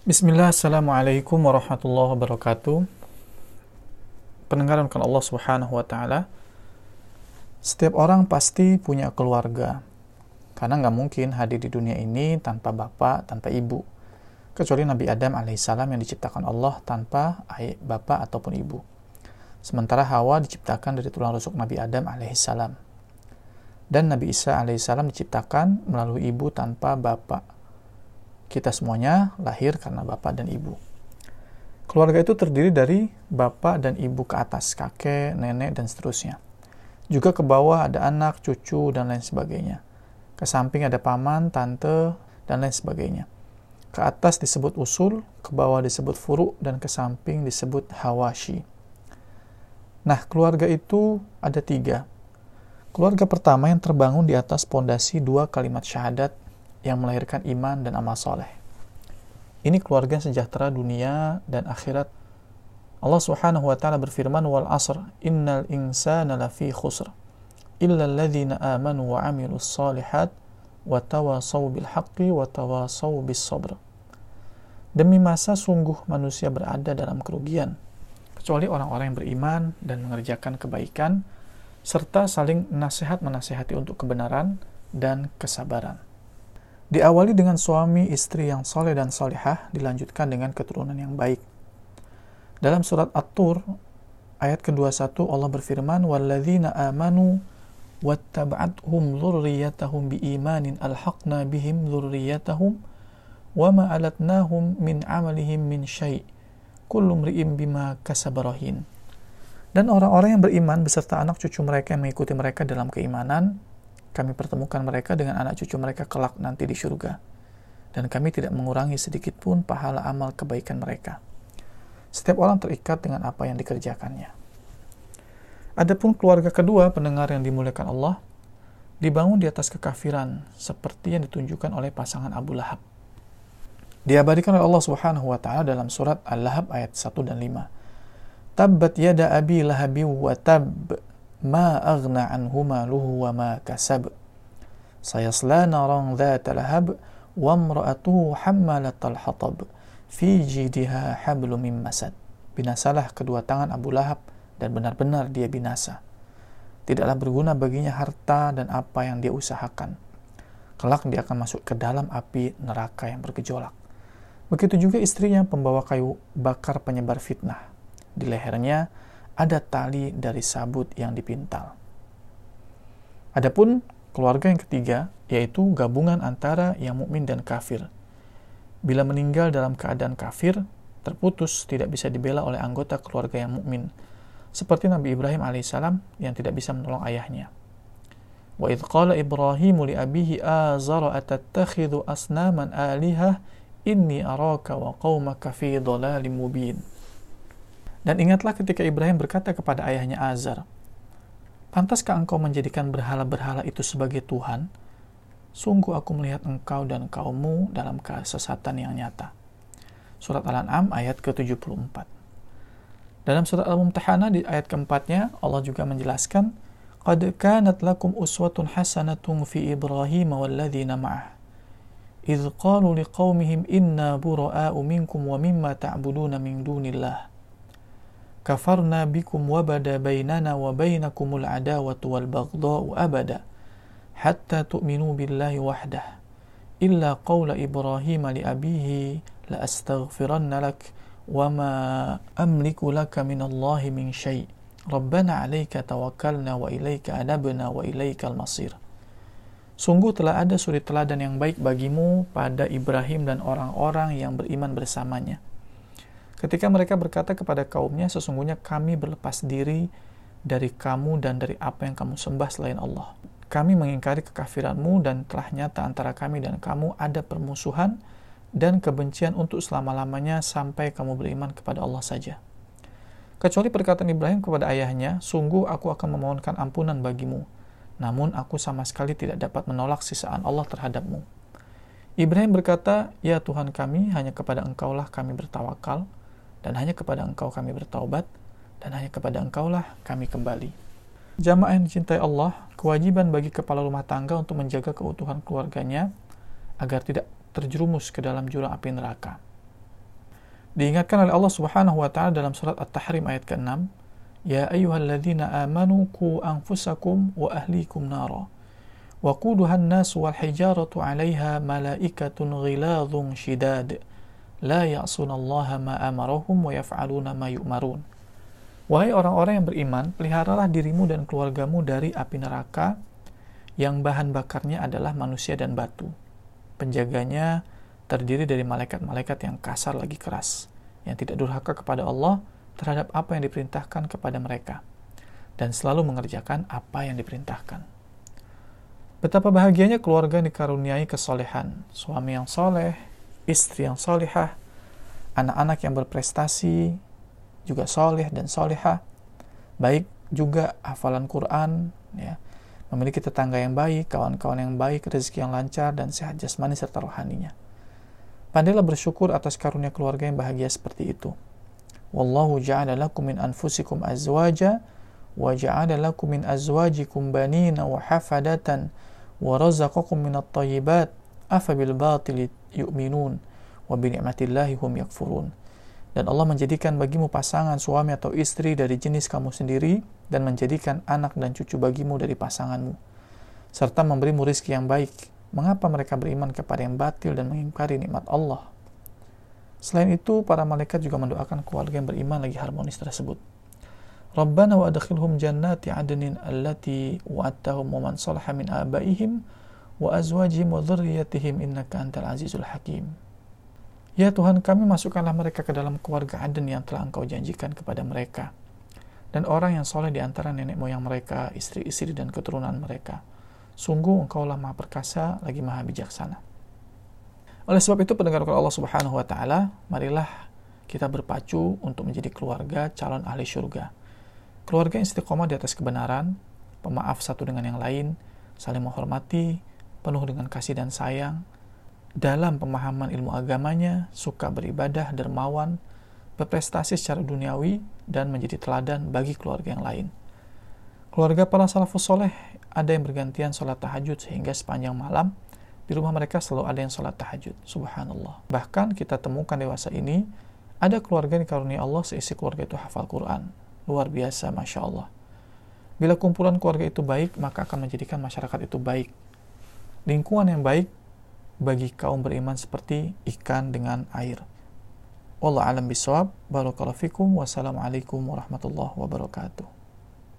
Bismillah, Assalamualaikum warahmatullahi wabarakatuh. Pendengaran Allah Subhanahu wa Ta'ala, setiap orang pasti punya keluarga, karena nggak mungkin hadir di dunia ini tanpa bapak, tanpa ibu, kecuali Nabi Adam alaihissalam yang diciptakan Allah tanpa bapak ataupun ibu. Sementara Hawa diciptakan dari tulang rusuk Nabi Adam alaihissalam. Dan Nabi Isa alaihissalam diciptakan melalui ibu tanpa bapak kita semuanya lahir karena bapak dan ibu. Keluarga itu terdiri dari bapak dan ibu ke atas, kakek, nenek, dan seterusnya. Juga ke bawah ada anak, cucu, dan lain sebagainya. Ke samping ada paman, tante, dan lain sebagainya. Ke atas disebut usul, ke bawah disebut furu, dan ke samping disebut hawashi. Nah, keluarga itu ada tiga. Keluarga pertama yang terbangun di atas pondasi dua kalimat syahadat yang melahirkan iman dan amal soleh. Ini keluarga sejahtera dunia dan akhirat. Allah Subhanahu wa taala berfirman wal asr innal insana lafi khusr illa alladhina amanu wa amilus salihat wa tawasaw bil haqqi wa tawasaw bis sabr. Demi masa sungguh manusia berada dalam kerugian kecuali orang-orang yang beriman dan mengerjakan kebaikan serta saling nasihat menasihati untuk kebenaran dan kesabaran. Diawali dengan suami istri yang soleh dan solehah, dilanjutkan dengan keturunan yang baik. Dalam surat At-Tur, ayat ke-21 Allah berfirman, وَالَّذِينَ آمَنُوا وَاتَّبَعَتْهُمْ ذُرِّيَّتَهُمْ بِإِيمَانٍ أَلْحَقْنَا بِهِمْ ذُرِّيَّتَهُمْ وَمَا أَلَتْنَاهُمْ مِنْ عَمَلِهِمْ مِنْ شَيْءٍ كُلُّ امْرِئٍ بِمَا كَسَبَ رَهِينٌ Dan orang-orang yang beriman beserta anak cucu mereka yang mengikuti mereka dalam keimanan, kami pertemukan mereka dengan anak cucu mereka kelak nanti di surga. Dan kami tidak mengurangi sedikit pun pahala amal kebaikan mereka. Setiap orang terikat dengan apa yang dikerjakannya. Adapun keluarga kedua pendengar yang dimuliakan Allah dibangun di atas kekafiran seperti yang ditunjukkan oleh pasangan Abu Lahab. Diabadikan oleh Allah Subhanahu wa taala dalam surat Al-Lahab ayat 1 dan 5. Tabbat yada abi lahabi wa tab ma aghna anhu maluhu wa ma kasab. Sayasla ذات dhata وامرأته wa الحطب في hatab fi jidiha hablu min masad. Binasalah kedua tangan Abu Lahab dan benar-benar dia binasa. Tidaklah berguna baginya harta dan apa yang dia usahakan. Kelak dia akan masuk ke dalam api neraka yang bergejolak. Begitu juga istrinya pembawa kayu bakar penyebar fitnah. Di lehernya ada tali dari sabut yang dipintal. Adapun keluarga yang ketiga yaitu gabungan antara yang mukmin dan kafir. Bila meninggal dalam keadaan kafir, terputus tidak bisa dibela oleh anggota keluarga yang mukmin, seperti Nabi Ibrahim alaihissalam yang tidak bisa menolong ayahnya. Wa idh qala Ibrahim li abihi azara atattakhidhu asnaman alihah inni araka wa qaumaka fi dhalalim mubin. Dan ingatlah ketika Ibrahim berkata kepada ayahnya Azar, Pantaskah engkau menjadikan berhala-berhala itu sebagai Tuhan? Sungguh aku melihat engkau dan kaummu dalam kesesatan yang nyata. Surat Al-An'am ayat ke-74. Dalam surat Al-Mumtahana di ayat keempatnya, Allah juga menjelaskan, Qad kanat lakum uswatun hasanatun fi Ibrahim walladzina ma'ah. إذ قالوا لقومهم إنا براء منكم ومما تعبدون من دون الله kafarna bikum wabada bainana wa bainakumul adawatu wal baghdha'u abada hatta tu'minu billahi wahdah. Illa qawla ibrahim li abihi la astaghfiranna lak wa ma amliku laka min Allahi min syai' Rabbana alaika tawakkalna wa ilaika anabna wa ilaikal masir. Sungguh telah ada suri teladan yang baik bagimu pada Ibrahim dan orang-orang yang beriman bersamanya Ketika mereka berkata kepada kaumnya, sesungguhnya kami berlepas diri dari kamu dan dari apa yang kamu sembah selain Allah. Kami mengingkari kekafiranmu dan telah nyata antara kami dan kamu ada permusuhan dan kebencian untuk selama-lamanya sampai kamu beriman kepada Allah saja. Kecuali perkataan Ibrahim kepada ayahnya, sungguh aku akan memohonkan ampunan bagimu, namun aku sama sekali tidak dapat menolak sisaan Allah terhadapmu. Ibrahim berkata, Ya Tuhan kami, hanya kepada engkaulah kami bertawakal, dan hanya kepada engkau kami bertaubat, dan hanya kepada engkaulah kami kembali. Jamaah yang dicintai Allah, kewajiban bagi kepala rumah tangga untuk menjaga keutuhan keluarganya agar tidak terjerumus ke dalam jurang api neraka. Diingatkan oleh Allah Subhanahu wa taala dalam surat At-Tahrim ayat ke-6, "Ya ayyuhalladzina amanu qu anfusakum wa ahlikum nara." وقودها الناس والحجارة عليها ملائكة غلاظ شداد la ya'sunallaha ma'amarohum wa yaf'aluna ma. Wahai orang-orang yang beriman, peliharalah dirimu dan keluargamu dari api neraka yang bahan bakarnya adalah manusia dan batu. Penjaganya terdiri dari malaikat-malaikat yang kasar lagi keras, yang tidak durhaka kepada Allah terhadap apa yang diperintahkan kepada mereka, dan selalu mengerjakan apa yang diperintahkan. Betapa bahagianya keluarga yang dikaruniai kesolehan, suami yang soleh, istri yang solehah, anak-anak yang berprestasi, juga soleh dan soleha, baik juga hafalan Quran, ya, memiliki tetangga yang baik, kawan-kawan yang baik, rezeki yang lancar, dan sehat jasmani serta rohaninya. Pandailah bersyukur atas karunia keluarga yang bahagia seperti itu. Wallahu ja'ala lakum min anfusikum azwaja wa ja'ala lakum min azwajikum banina wa hafadatan wa razaqakum minat tayyibat afa bil batili yu'minun wa bi ni'matillahi hum yakfurun. Dan Allah menjadikan bagimu pasangan suami atau istri dari jenis kamu sendiri dan menjadikan anak dan cucu bagimu dari pasanganmu serta memberimu rizki yang baik. Mengapa mereka beriman kepada yang batil dan mengingkari nikmat Allah? Selain itu para malaikat juga mendoakan keluarga yang beriman lagi harmonis tersebut. Rabbana wa adkhilhum jannati adnin allati wa'adtahum wa man salaha min abaihim wa azwajihim wa dhurriyyatihim innaka antal azizul hakim Ya Tuhan kami masukkanlah mereka ke dalam keluarga Aden yang telah engkau janjikan kepada mereka. Dan orang yang soleh di antara nenek moyang mereka, istri-istri dan keturunan mereka. Sungguh engkau lah maha perkasa, lagi maha bijaksana. Oleh sebab itu pendengar Allah subhanahu wa ta'ala, marilah kita berpacu untuk menjadi keluarga calon ahli syurga. Keluarga yang istiqomah di atas kebenaran, pemaaf satu dengan yang lain, saling menghormati, penuh dengan kasih dan sayang, dalam pemahaman ilmu agamanya, suka beribadah, dermawan, berprestasi secara duniawi, dan menjadi teladan bagi keluarga yang lain. Keluarga para salafus soleh ada yang bergantian sholat tahajud sehingga sepanjang malam di rumah mereka selalu ada yang sholat tahajud. Subhanallah. Bahkan kita temukan dewasa ini ada keluarga yang dikaruniai Allah seisi keluarga itu hafal Quran. Luar biasa, Masya Allah. Bila kumpulan keluarga itu baik, maka akan menjadikan masyarakat itu baik. Lingkungan yang baik bagi kaum beriman seperti ikan dengan air. Allah alam bisawab. Barakallahu fikum. Wassalamualaikum warahmatullahi wabarakatuh.